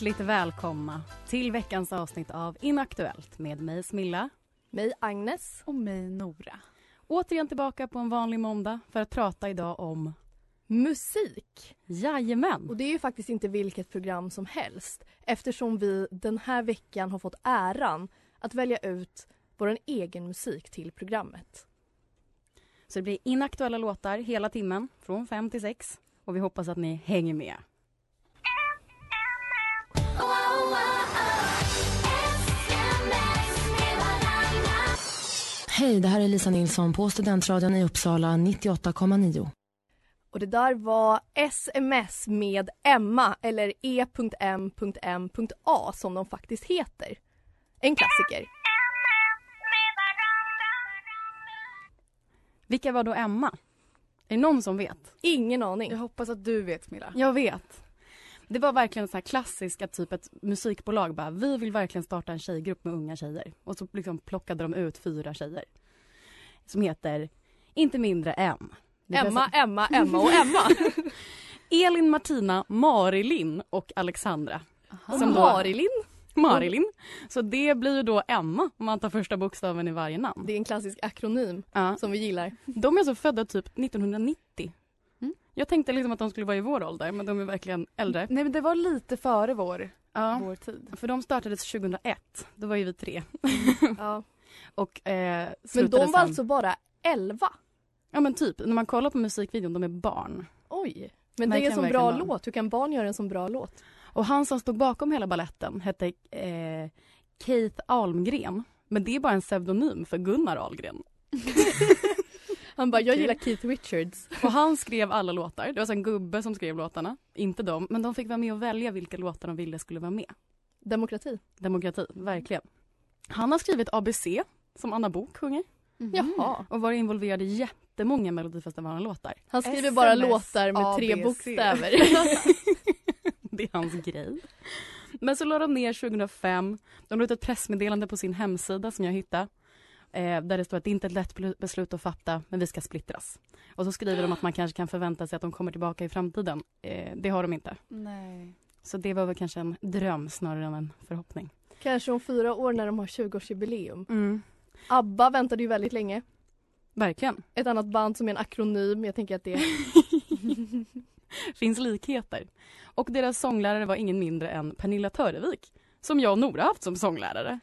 Hjärtligt välkomna till veckans avsnitt av Inaktuellt med mig Smilla. Mig Agnes. Och mig Nora. Återigen tillbaka på en vanlig måndag för att prata idag om musik. Jajamän! Och det är ju faktiskt inte vilket program som helst eftersom vi den här veckan har fått äran att välja ut vår egen musik till programmet. Så det blir inaktuella låtar hela timmen från fem till sex och vi hoppas att ni hänger med. Hej, det här är Lisa Nilsson på Studentradion i Uppsala 98,9. Och det där var sms med Emma eller e.m.m.a som de faktiskt heter. En klassiker. Vilka var då Emma? Är det någon som vet? Ingen aning. Jag hoppas att du vet Smilla. Jag vet. Det var verkligen så här klassiska typ ett musikbolag bara vi vill verkligen starta en tjejgrupp med unga tjejer och så liksom plockade de ut fyra tjejer som heter inte mindre än Emma, Emma, Emma och Emma. Elin, Martina, Marilyn och Alexandra. Som då- Marilyn, Marilyn. Så det blir ju då Emma om man tar första bokstaven i varje namn. det är en klassisk akronym Ja. som vi gillar. De är alltså födda typ 1990. Mm. Jag tänkte liksom att de skulle vara i vår ålder men de är verkligen äldre. Nej men det var lite före vår, Ja. vår tid. För de startades 2001. Då var ju vi tre. Ja. Och eh, Men de var sen- alltså bara 11? Ja men typ, när man kollar på musikvideon, de är barn. Oj. Men det är en sån bra barn. låt. Hur kan barn göra en sån bra låt? Och han som stod bakom hela balletten hette eh, Keith Almgren. Men det är bara en pseudonym för Gunnar Ahlgren. Han bara, jag gillar Keith Richards. Och han skrev alla låtar. Det var så en gubbe som skrev låtarna, inte de. Men de fick vara med och välja vilka låtar de ville skulle vara med. Demokrati. Demokrati, verkligen. Han har skrivit ABC, som Anna Bok sjunger. Jaha. Och varit involverad i jättemånga Melodifestivalen-låtar. Han skriver bara SMS, låtar med tre ABC. bokstäver. Det är hans grej. Men så la de ner 2005. De la ut ett pressmeddelande på sin hemsida som jag hittade. Eh, där det står att det inte är ett lätt beslut att fatta, men vi ska splittras. Och så skriver de att man kanske kan förvänta sig att de kommer tillbaka i framtiden. Eh, det har de inte. Nej. Så det var väl kanske en dröm snarare än en förhoppning. Kanske om fyra år när de har 20-årsjubileum. Mm. ABBA väntade ju väldigt länge. Verkligen. Ett annat band som är en akronym. Jag tänker att det Finns likheter. Och deras sånglärare var ingen mindre än Pernilla Törevik. Som jag och Nora haft som sånglärare.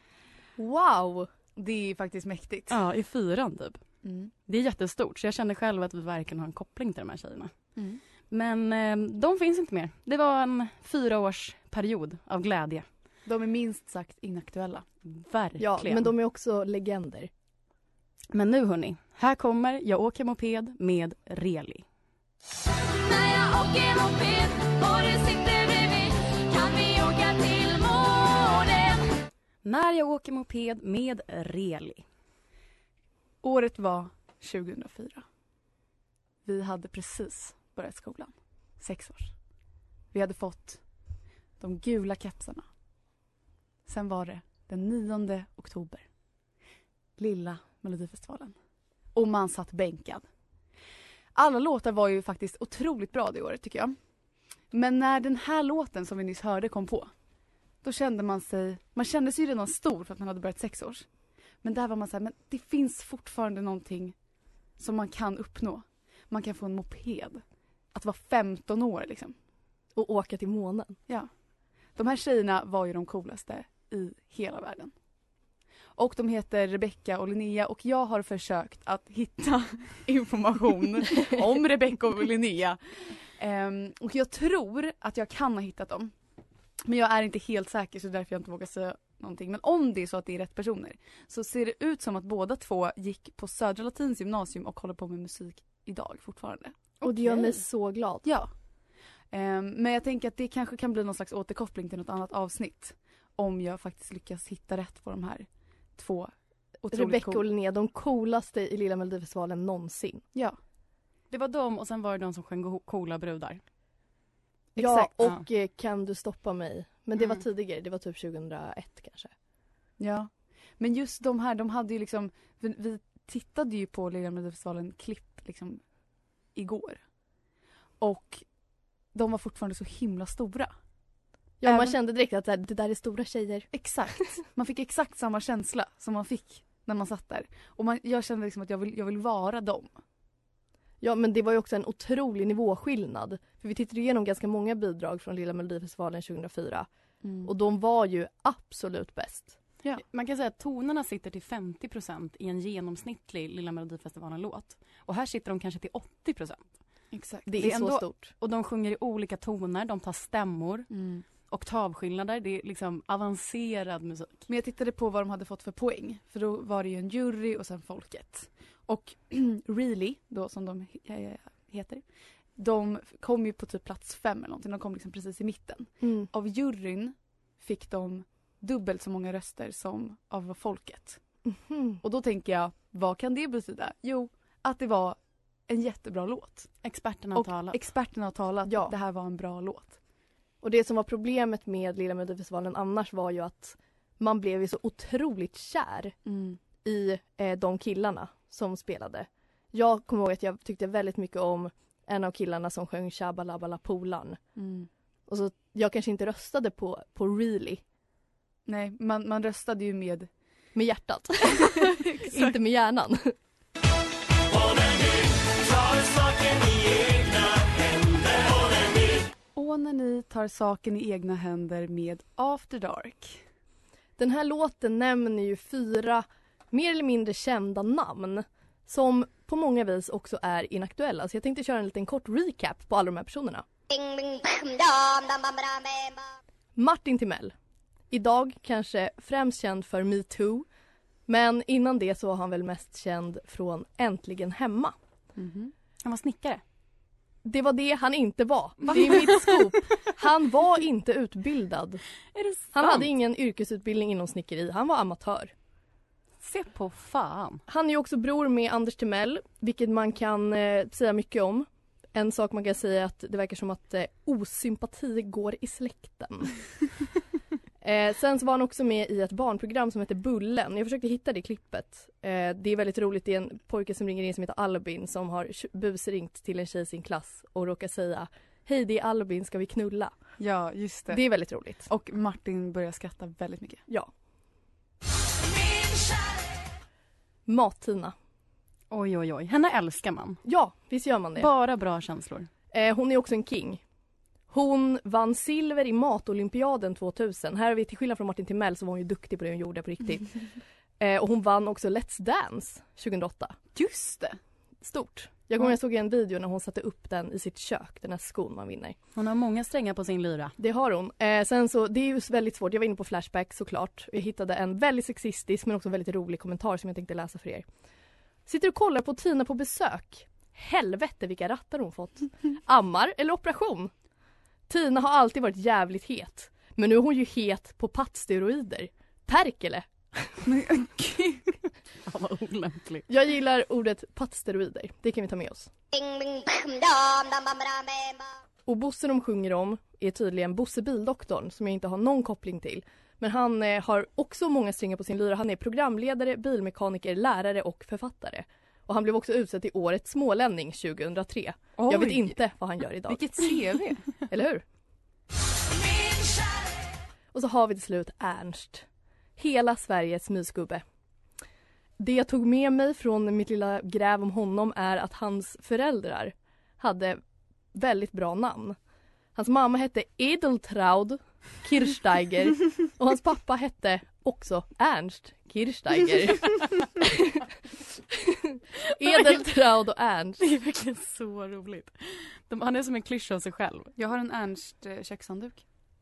Wow! Det är faktiskt mäktigt. Ja, i fyran typ. Mm. Det är jättestort så jag kände själv att vi verkligen har en koppling till de här tjejerna. Mm. Men eh, de finns inte mer. Det var en fyra års period av glädje. De är minst sagt inaktuella. Verkligen. Ja, men de är också legender. Men nu hörni, här kommer Jag åker moped med Reli. När jag åker moped och du sitter När jag åker moped med Reli. Året var 2004. Vi hade precis börjat skolan. Sex år. Vi hade fått de gula kepsarna. Sen var det den 9 oktober. Lilla Melodifestivalen. Och man satt bänkad. Alla låtar var ju faktiskt otroligt bra det året tycker jag. Men när den här låten som vi nyss hörde kom på, då kände man sig, man kände sig ju redan stor för att man hade börjat sex års. Men där var man såhär, men det finns fortfarande någonting som man kan uppnå. Man kan få en moped. Att vara 15 år liksom. Och åka till månen. Ja. De här tjejerna var ju de coolaste i hela världen. Och de heter Rebecca och Linnea och jag har försökt att hitta information om Rebecca och Linnea. Ehm, och jag tror att jag kan ha hittat dem. Men jag är inte helt säker så därför jag inte vågar säga någonting. Men om det är så att det är rätt personer så ser det ut som att båda två gick på Södra Latins gymnasium och håller på med musik idag fortfarande. Och det gör mig så glad. Ja. Ehm, men jag tänker att det kanske kan bli någon slags återkoppling till något annat avsnitt. Om jag faktiskt lyckas hitta rätt på de här två otroligt Rebecca coola- och Linnea, de coolaste i Lilla Melodifestivalen någonsin. Ja. Det var de och sen var det de som sjöng coola brudar. Ja, Exakt. och eh, Kan du stoppa mig? Men det var Mm. tidigare, det var typ 2001 kanske. Ja. Men just de här, de hade ju liksom, vi, vi tittade ju på Lilla Melodifestivalen klipp liksom igår. Och de var fortfarande så himla stora. Ja, man kände direkt att det där är stora tjejer. Exakt. Man fick exakt samma känsla som man fick när man satt där. Och man, jag kände liksom att jag vill, jag vill vara dem. Ja, men det var ju också en otrolig nivåskillnad. För vi tittade igenom ganska många bidrag från Lilla Melodifestivalen 2004. Och de var ju absolut bäst. Man kan säga att tonerna sitter till 50% i en genomsnittlig Lilla Melodifestivalen-låt. Och här sitter de kanske till 80 Exakt. Det är, Det är så ändå- stort. Och de sjunger i olika toner, de tar stämmor, Mm. Oktavskillnader. Det är liksom avancerad musik. Men jag tittade på vad de hade fått för poäng. För då var det ju en jury och sen folket. Och Really, då som de heter. De kom ju på typ plats fem eller någonting. De kom liksom precis i mitten. Mm. Av juryn fick de dubbelt så många röster som av folket. Mhm. Och då tänker jag, vad kan det betyda? Jo, att det var en jättebra låt. Experterna har Och talat. experterna har talat. Ja. Det här var en bra låt. Och det som var problemet med Lilla Melodifestivalen annars var ju att man blev ju så otroligt kär i eh, de killarna som spelade. Jag kommer ihåg att jag tyckte väldigt mycket om en av killarna som sjöng Shabba Labba La Polan. Mm. Och så jag kanske inte röstade på, på Really Nej, man, man röstade ju med... med hjärtat. inte med hjärnan. Ni tar saken i egna händer med After Dark. Den här låten nämner ju fyra mer eller mindre kända namn som på många vis också är inaktuella. Så jag tänkte köra en liten kort recap på alla de här personerna. Martin Timell. Idag kanske främst känd för metoo. Men innan det så var han väl mest känd från Äntligen hemma. Han var snickare. Det var det han inte var. Det är mitt scoop. Han var inte utbildad. Han hade ingen yrkesutbildning inom snickeri. Han var amatör. Se på fan. Han är också bror med Anders Timell, vilket man kan eh, säga mycket om. En sak man kan säga är att det verkar som att eh, osympati går i släkten. eh, sen så var han också med i ett barnprogram som heter Bullen. Jag försökte hitta det klippet. Eh, det är väldigt roligt. Det är en pojke som ringer in som heter Albin som har busringt till en tjej i sin klass och råkar säga Hej det är Albin, ska vi knulla? Ja, just det. Det är väldigt roligt. Och Martin börjar skratta väldigt mycket. Ja. Mat-Tina. Oj, oj, oj. Henne älskar man. Ja, visst gör man det. Bara bra känslor. Eh, hon är också en king. Hon vann silver i matolympiaden 2000. Här har vi till skillnad från Martin Timell så var hon ju duktig på det hon gjorde på riktigt. Eh, och hon vann också Let's Dance 2008. Just det! Stort. Jag kommer ihåg jag såg en video när hon satte upp den i sitt kök, den här skon man vinner. Hon har många strängar på sin lyra. Det har hon. Eh, sen så, det är ju väldigt svårt. Jag var inne på Flashback såklart. Jag hittade en väldigt sexistisk men också väldigt rolig kommentar som jag tänkte läsa för er. Sitter och kollar på Tina på besök. Helvete vilka rattar hon fått. Ammar eller operation? Tina har alltid varit jävligt het. Men nu är hon ju het på pattsteroider. Perkele. Men gud. Vad olämplig. Jag gillar ordet pattsteroider. Det kan vi ta med oss. Och Bosse de sjunger om är tydligen Bosse Bildoktorn som jag inte har någon koppling till. Men han eh, har också många strängar på sin lyra. Han är programledare, bilmekaniker, lärare och författare. Och han blev också utsedd till Årets smålänning 2003. Jag vet Oj. inte vad han gör idag. Vilket CV! Eller hur? Och så har vi till slut Ernst. Hela Sveriges mysgubbe. Det jag tog med mig från mitt lilla gräv om honom är att hans föräldrar hade väldigt bra namn. Hans mamma hette Edeltraud Kirchsteiger och hans pappa hette också Ernst Kirchsteiger. Edeltraud och Ernst. Det är verkligen så roligt. De, han är som en klyscha av sig själv. Jag har en Ernst eh.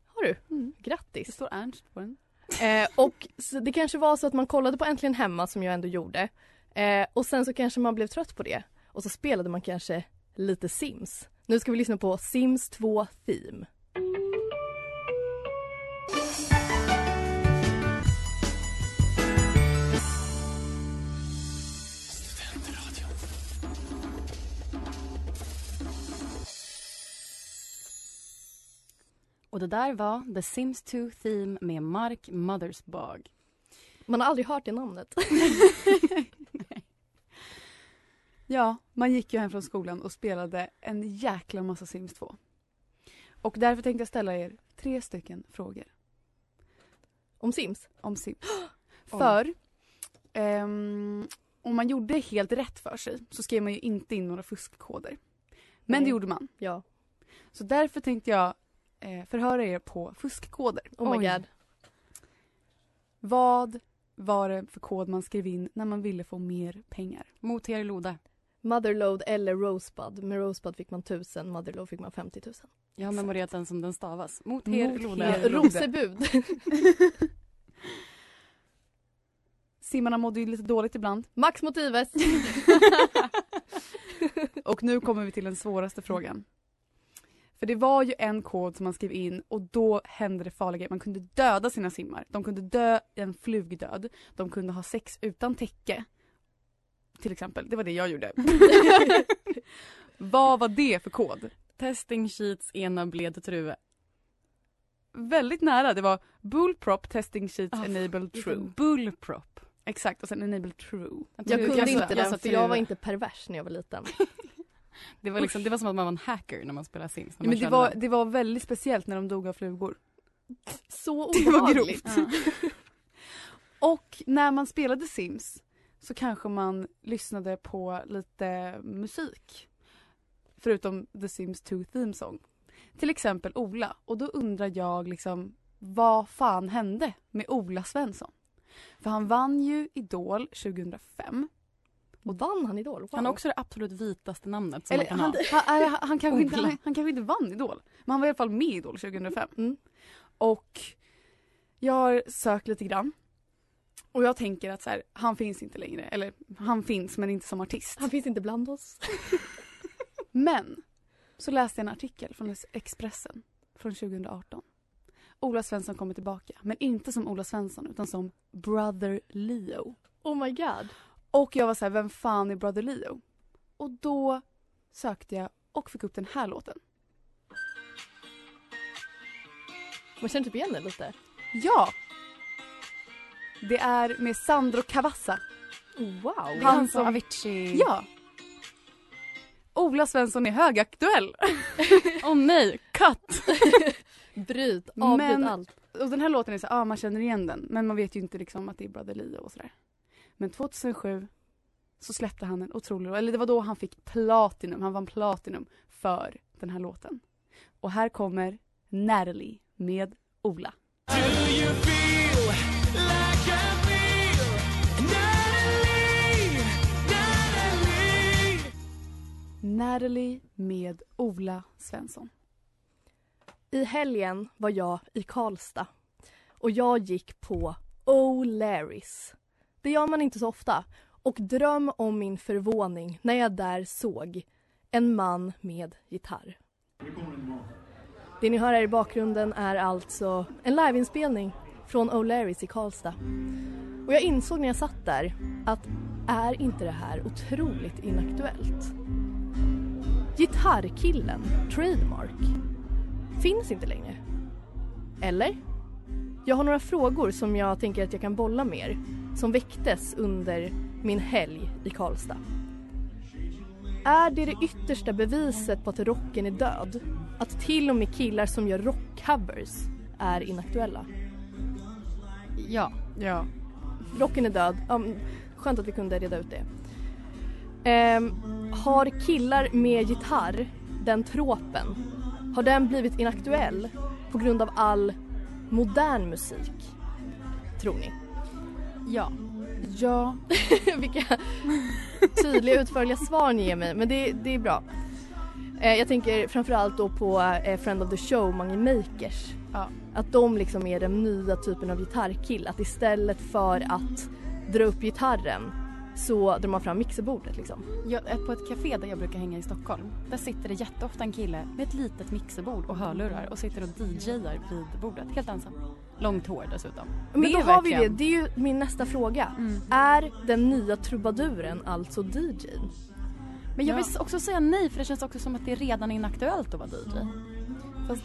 Har du? Mm. Det Grattis! står Ernst på den. Eh, och det kanske var så att man kollade på Äntligen Hemma som jag ändå gjorde. Eh, och sen så kanske man blev trött på det. Och så spelade man kanske lite Sims. Nu ska vi lyssna på Sims 2 Theme. Och det där var The Sims 2 Theme med Mark Mothersbag. Man har aldrig hört det namnet. Ja, man gick ju hem från skolan och spelade en jäkla massa Sims 2. Och därför tänkte jag ställa er tre stycken frågor Om Sims? om Sims. För ehm, om man gjorde helt rätt för sig så skrev man ju inte in några fuskkoder. Men Nej. det gjorde man. Ja. Så därför tänkte jag eh, förhöra er på fuskkoder. Oh my Oj. god. Vad var det för kod man skrev in när man ville få mer pengar? Mot er Loda. Motherload eller Rosebud. Med Rosebud fick man 1000, Motherload fick man 50 000. Jag har memorerat den som den stavas. Mot Mot er er Loda. Rosebud. Simmarna mådde ju lite dåligt ibland. Max Motives. Och nu kommer vi till den svåraste frågan. För det var ju en kod som man skrev in och då hände det farliga grejer. Man kunde döda sina simmar. De kunde dö en flugdöd. De kunde ha sex utan täcke. Till exempel. Det var det jag gjorde. Vad var det för kod? Testing sheets ena bled true. Väldigt nära. Det var bullprop testing sheets Ah, enable true. Bullprop. Exakt och sen enable true. Jag kunde jag sa- inte sa för jag var inte pervers när jag var liten. Det var, liksom, det var som att man var en hacker när man spelade Sims. Ja, men det, var, det var väldigt speciellt när de dog av flugor. Så Det var obehagligt. grovt. Och när man spelade Sims så kanske man lyssnade på lite musik. Förutom The Sims 2 Theme Song. Till exempel Ola. Och då undrar jag liksom vad fan hände med Ola Svensson? För han vann ju Idol 2005. Och vann han Idol? Wow. Han har också det absolut vitaste namnet som Eller, man kan han, ha. han, han, han, kanske inte, han, han kanske inte vann Idol. Men han var i alla fall med i Idol 2005. Mm. Och jag har sökt lite grann. Och jag tänker att så här, han finns inte längre. Eller han finns men inte som artist. Han finns inte bland oss. Men så läste jag en artikel från Expressen från 2018. Ola Svensson kommer tillbaka. Men inte som Ola Svensson utan som Brother Leo. Oh my god. Och jag var så här, vem fan är Brother Leo? Och då sökte jag och fick upp den här låten. Man känner typ igen det lite. Ja! Det är med Sandro Cavazza. Wow. Han Han som- Avicii. Ja! Ola Svensson är högaktuell. Åh nej, cut! Bryt, avbryt Men- allt. Och den här låten är så, ja ah, man känner igen den. Men man vet ju inte liksom att det är Brother Leo och sådär. Men 2007 så släppte han en otrolig eller det var då han fick platinum, han vann platinum för den här låten. Och här kommer Natalie med Ola. Natalie med Ola Svensson. I helgen var jag i Karlstad och jag gick på O'Larrys. Det gör man inte så ofta. Och dröm om min förvåning när jag där såg en man med gitarr. Det ni hör här i bakgrunden är alltså en liveinspelning från O'Larrys i Karlstad. Och jag insåg när jag satt där att är inte det här otroligt inaktuellt? Gitarrkillen, Trademark, finns inte längre. Eller? Jag har några frågor som jag tänker att jag kan bolla med er som väcktes under min helg i Karlstad. Är det det yttersta beviset på att rocken är död? Att till och med killar som gör rockcovers är inaktuella? Ja. Ja. Rocken är död. Men skönt att vi kunde reda ut det. Ehm, har killar med gitarr, den tropen, har den blivit inaktuell på grund av all modern musik? Tror ni? Ja. Ja. Vilka tydliga utförliga svar ni ger mig, men det, det är bra. Eh, jag tänker framförallt då på eh, Friend of the Show, Mange Makers. Ja. Att de liksom är den nya typen av gitarrkill. Att istället för att dra upp gitarren så drar man fram mixerbordet liksom. Jag, ett- på ett café där jag brukar hänga i Stockholm, där sitter det jätteofta en kille med ett litet mixerbord och hörlurar och sitter och DJar vid bordet, helt ensam. Långt hår dessutom. Men Det då är har vi det, verkligen- det är ju min nästa fråga. Mm. Är den nya trubaduren alltså DJn? Men jag Ja. vill också säga nej för det känns också som att det är redan inaktuellt att vara DJ. Fast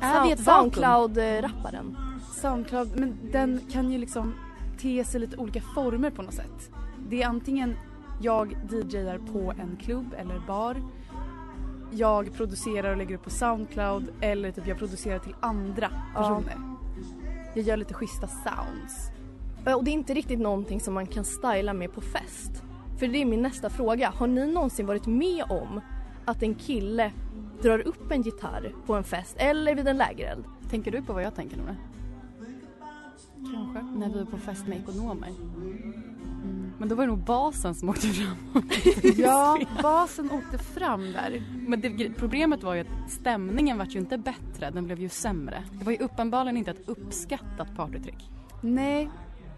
är vi ett? Soundcloud-rapparen? Soundcloud, men den kan ju liksom te sig lite olika former på något sätt. Det är antingen jag DJar på en klubb eller bar. Jag producerar och lägger upp på Soundcloud eller typ jag producerar till andra Ja. personer. Jag gör lite schyssta sounds. Och det är inte riktigt någonting som man kan styla med på fest. För det är min nästa fråga. Har ni någonsin varit med om att en kille drar upp en gitarr på en fest eller vid en lägereld? Tänker du på vad jag tänker Nora? Kanske. När vi var på fest med ekonomer. Men då var det nog basen som åkte fram. Ja, basen åkte fram där. Men det, problemet var ju att stämningen var ju inte bättre, den blev ju sämre. Det var ju uppenbarligen inte ett uppskattat partytrick. Nej,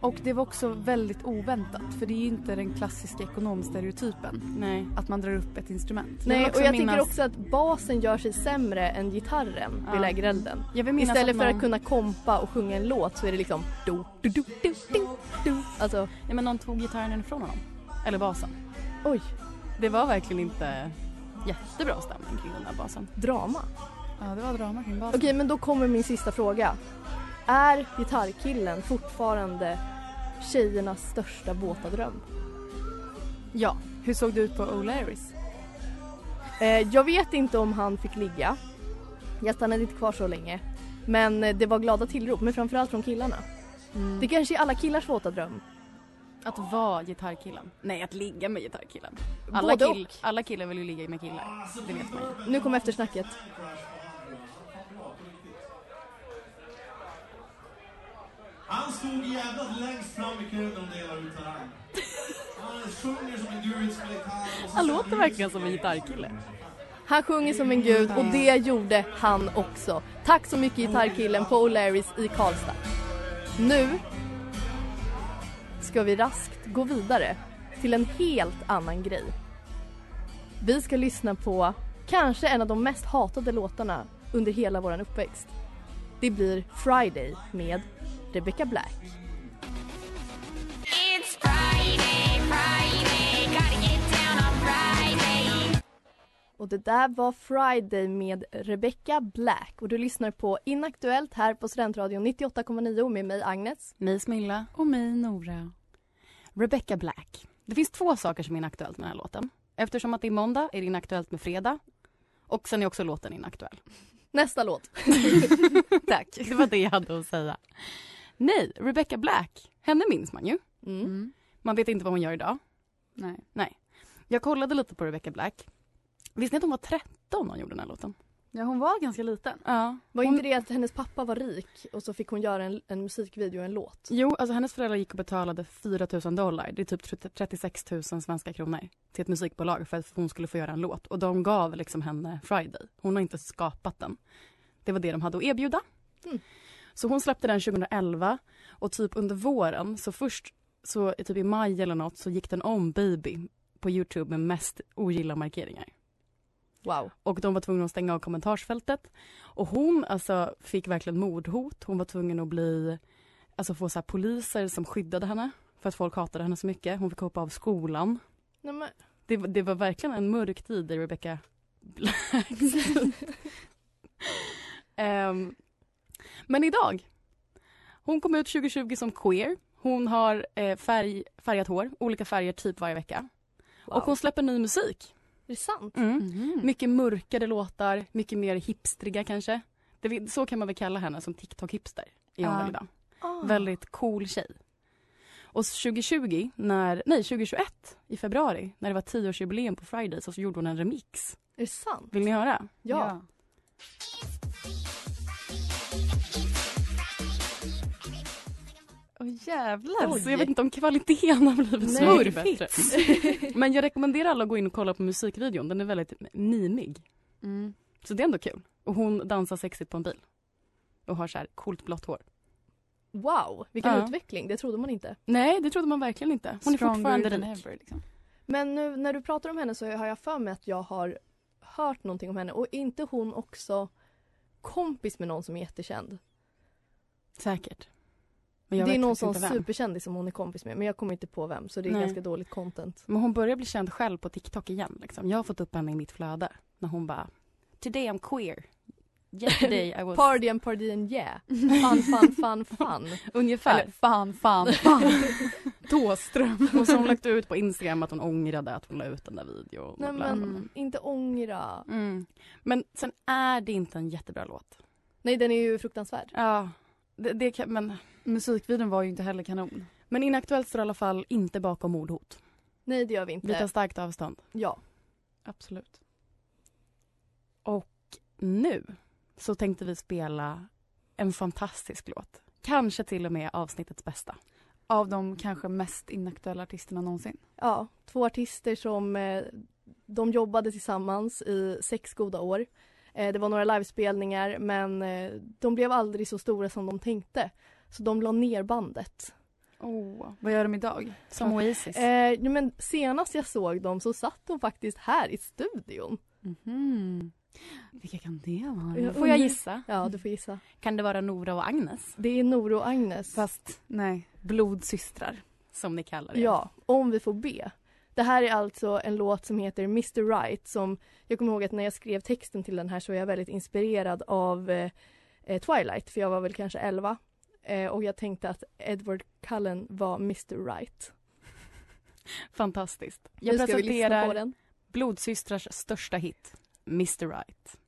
och det var också väldigt oväntat för det är ju inte den klassiska ekonomstereotypen. Nej. Att man drar upp ett instrument. Jag Nej, också och jag minnas- tänker också att basen gör sig sämre än gitarren vid Ja. lägerelden. Jag vill minnas Istället att för någon, att kunna kompa och sjunga en låt så är det liksom do, do, do, do, do, do. Alltså, ja, men någon tog gitarren ifrån honom. Eller basen. oj, Det var verkligen inte jättebra stämning kring den där basen. drama. Ja, det var drama kring basen. Okej, men då kommer min sista fråga. Är gitarrkillen fortfarande tjejernas största våta dröm? Ja. Hur såg det ut på O'Larrys? Eh, jag vet inte om han fick ligga. Jag stannade inte kvar så länge. Men eh, det var glada tillrop, men framförallt från killarna. Mm. Det kanske är alla killars våta dröm. Att vara gitarrkillen. Nej, att ligga med gitarrkillen. Alla, Både kill, alla killar vill ju ligga med killar. Det vet man ju. Nu kommer eftersnacket. Han stod jävligt längst fram i kön och delade ut talang. Han sjunger som en gud, spelar gitarr Han låter verkligen som en gitarrkille. Han sjunger som en gud och det gjorde han också. Tack så mycket gitarrkillen på O'Larrys i Karlstad. Nu ska vi raskt gå vidare till en helt annan grej. Vi ska lyssna på kanske en av de mest hatade låtarna under hela vår uppväxt. Det blir Friday med Rebecca Black. It's Friday, Friday, gotta get down on Friday. Och det där var Friday med Rebecca Black och du lyssnar på Inaktuellt här på Studentradion 98,9 med mig Agnes. Mig Smilla. Och mig Nora. Rebecca Black. Det finns två saker som är inaktuellt med den här låten. Eftersom att det är måndag är det inaktuellt med fredag. Och sen är också låten inaktuell. Nästa låt. Tack. Det var det jag hade att säga. Nej, Rebecca Black. Henne minns man ju. Mm. Man vet inte vad hon gör idag. Nej. Nej. Jag kollade lite på Rebecca Black. Visste ni att hon var 13 när hon gjorde den här låten? Ja, hon var ganska liten. Ja. Var hon... inte det att hennes pappa var rik och så fick hon göra en, en musikvideo och en låt? Jo, alltså hennes föräldrar gick och betalade 4 000 dollar, det är typ 36 000 svenska kronor, till ett musikbolag för att hon skulle få göra en låt. Och de gav liksom henne Friday. Hon har inte skapat den. Det var det de hade att erbjuda. Mm. Så hon släppte den 2011 och typ under våren, så först så typ i maj eller något så gick den om Baby på Youtube med mest ogilla markeringar. Wow. Och de var tvungna att stänga av kommentarsfältet. Och hon alltså fick verkligen mordhot. Hon var tvungen att bli, alltså få så poliser som skyddade henne. För att folk hatade henne så mycket. Hon fick hoppa av skolan. Nej, men, Det, var- det var verkligen en mörk tid i Rebecca Blacks liv. Men idag. Hon kom ut 2020 som queer. Hon har eh, färg, färgat hår, olika färger typ varje vecka. wow. Och hon släpper ny musik. Är det sant? Mm. Mycket mörkare låtar, mycket mer hipstriga kanske. Det, så kan man väl kalla henne som TikTok-hipster. Ja. väl idag. Ah. Väldigt cool tjej. Och 2020, när, nej 2021 i februari, när det var 10-årsjubileum på Fridays så gjorde hon en remix. Är det sant? Vill ni höra? Ja. Åh jävlar. Så jag vet inte om kvaliteten har blivit så Nej. mycket bättre. Men jag rekommenderar alla att gå in och kolla på musikvideon. Den är väldigt mimig. Mm. Så det är ändå kul. Och hon dansar sexigt på en bil. Och har så här coolt blått hår. Wow, vilken Ja. utveckling. Det trodde man inte. Nej, det trodde man verkligen inte. Hon är Stronger fortfarande than rik. ever, liksom. Men nu när du pratar om henne så har jag för mig att jag har hört någonting om henne. Och är inte hon också kompis med någon som är jättekänd? Säkert. Det är någon sån superkändis som hon är kompis med. Men jag kommer inte på vem så det är Nej. ganska dåligt content. Men hon börjar bli känd själv på TikTok igen. Liksom. Jag har fått upp henne i mitt flöde. När hon bara Today I'm queer. Yesterday I was... Party and party and yeah. Fun, fun, fun, fun. Ungefär. Eller fan, fan, fan. Tåström. Och så har hon lagt ut på Instagram att hon ångrade att hon la ut den där videon. Nej men inte ångra. Mm. Men sen är det inte en jättebra låt. Nej den är ju fruktansvärd. Ja, det, det kan, men, Musikvideon var ju inte heller kanon. men Inaktuellt står i alla fall inte bakom mordhot. Nej det gör vi inte. Vi tar starkt avstånd. Ja. Absolut. Och nu så tänkte vi spela en fantastisk låt. Kanske till och med avsnittets bästa. Av de kanske mest inaktuella artisterna någonsin. Ja, två artister som eh, de jobbade tillsammans i sex goda år. Eh, det var några livespelningar men eh, de blev aldrig så stora som de tänkte. Så de la ner bandet. Oh, vad gör de idag? Som Oasis? Eh, men senast jag såg dem så satt de faktiskt här i studion. Mhm. Vilka kan det vara? Jag Får jag gissa? Ja, du får gissa. Kan det vara Nora och Agnes? Det är Nora och Agnes. Fast nej, blodsystrar. Som ni kallar det. Ja, om vi får be. Det här är alltså en låt som heter Mr Right som jag kommer ihåg att när jag skrev texten till den här så var jag väldigt inspirerad av eh, eh, Twilight för jag var väl kanske 11 eh, och jag tänkte att Edward Cullen var Mr Right. Fantastiskt. Nu Jag på presenterar den. Blodsystrars största hit, Mr Right.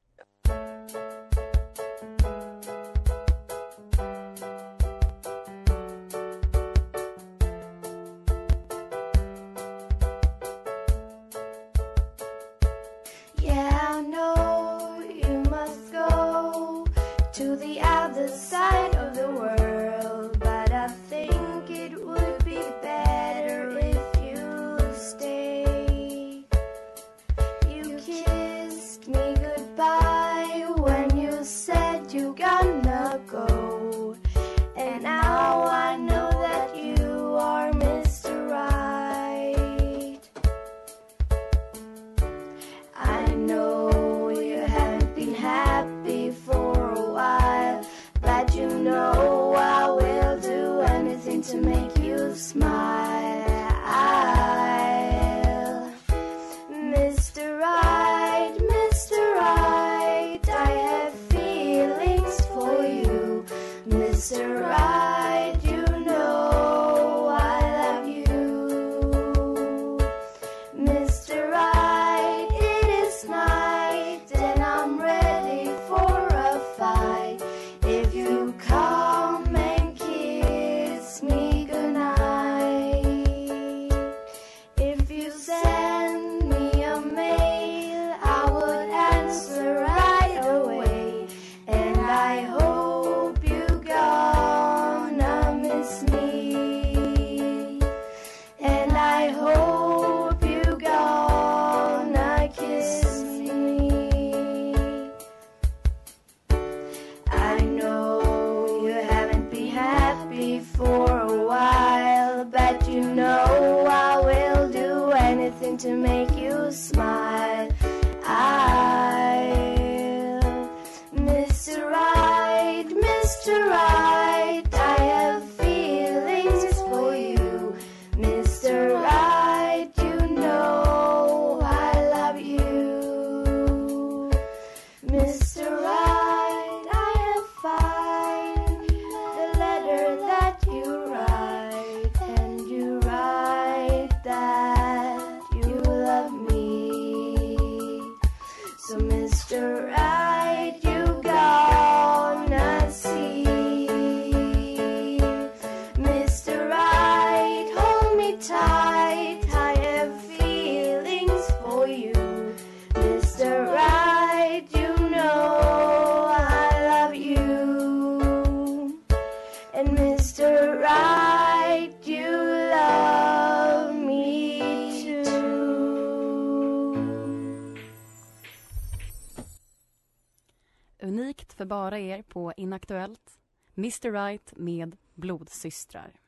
Aktuellt, Mr Right med Blodsystrar.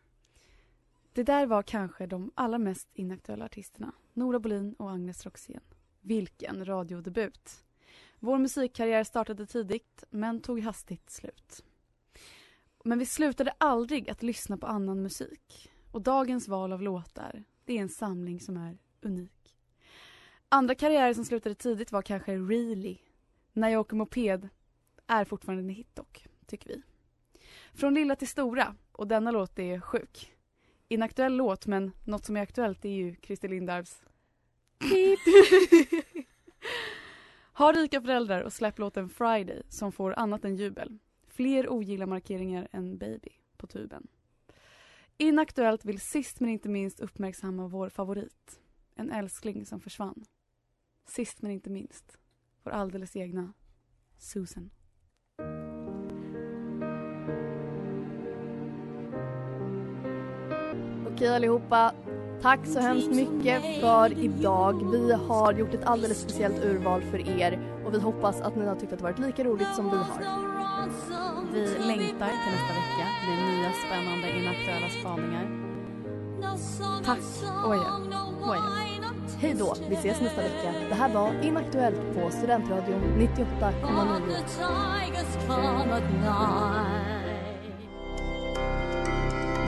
Det där var kanske de allra mest inaktuella artisterna. Nora Bolin och Agnes Roxén. Vilken radiodebut! Vår musikkarriär startade tidigt, men tog hastigt slut. Men vi slutade aldrig att lyssna på annan musik. Och dagens val av låtar, det är en samling som är unik. Andra karriärer som slutade tidigt var kanske Really. När jag åker moped är fortfarande en hit dock, tycker vi. Från lilla till stora, och denna låt är sjuk. Inaktuell låt, men något som är aktuellt är ju Christer Lindarws ha rika föräldrar och släpp låten Friday som får annat än jubel. Fler ogilla markeringar än Baby på tuben. Inaktuellt vill sist men inte minst uppmärksamma vår favorit. En älskling som försvann. Sist men inte minst, vår alldeles egna Susan. Okej allihopa, tack så hemskt mycket för idag. Vi har gjort ett alldeles speciellt urval för er och vi hoppas att ni har tyckt att det varit lika roligt som vi har. Vi längtar till nästa vecka med nya spännande inaktuella spaningar. Tack och adjö. Och adjö. Hej då, vi ses nästa vecka. Det här var Inaktuellt på Studentradion 98,9.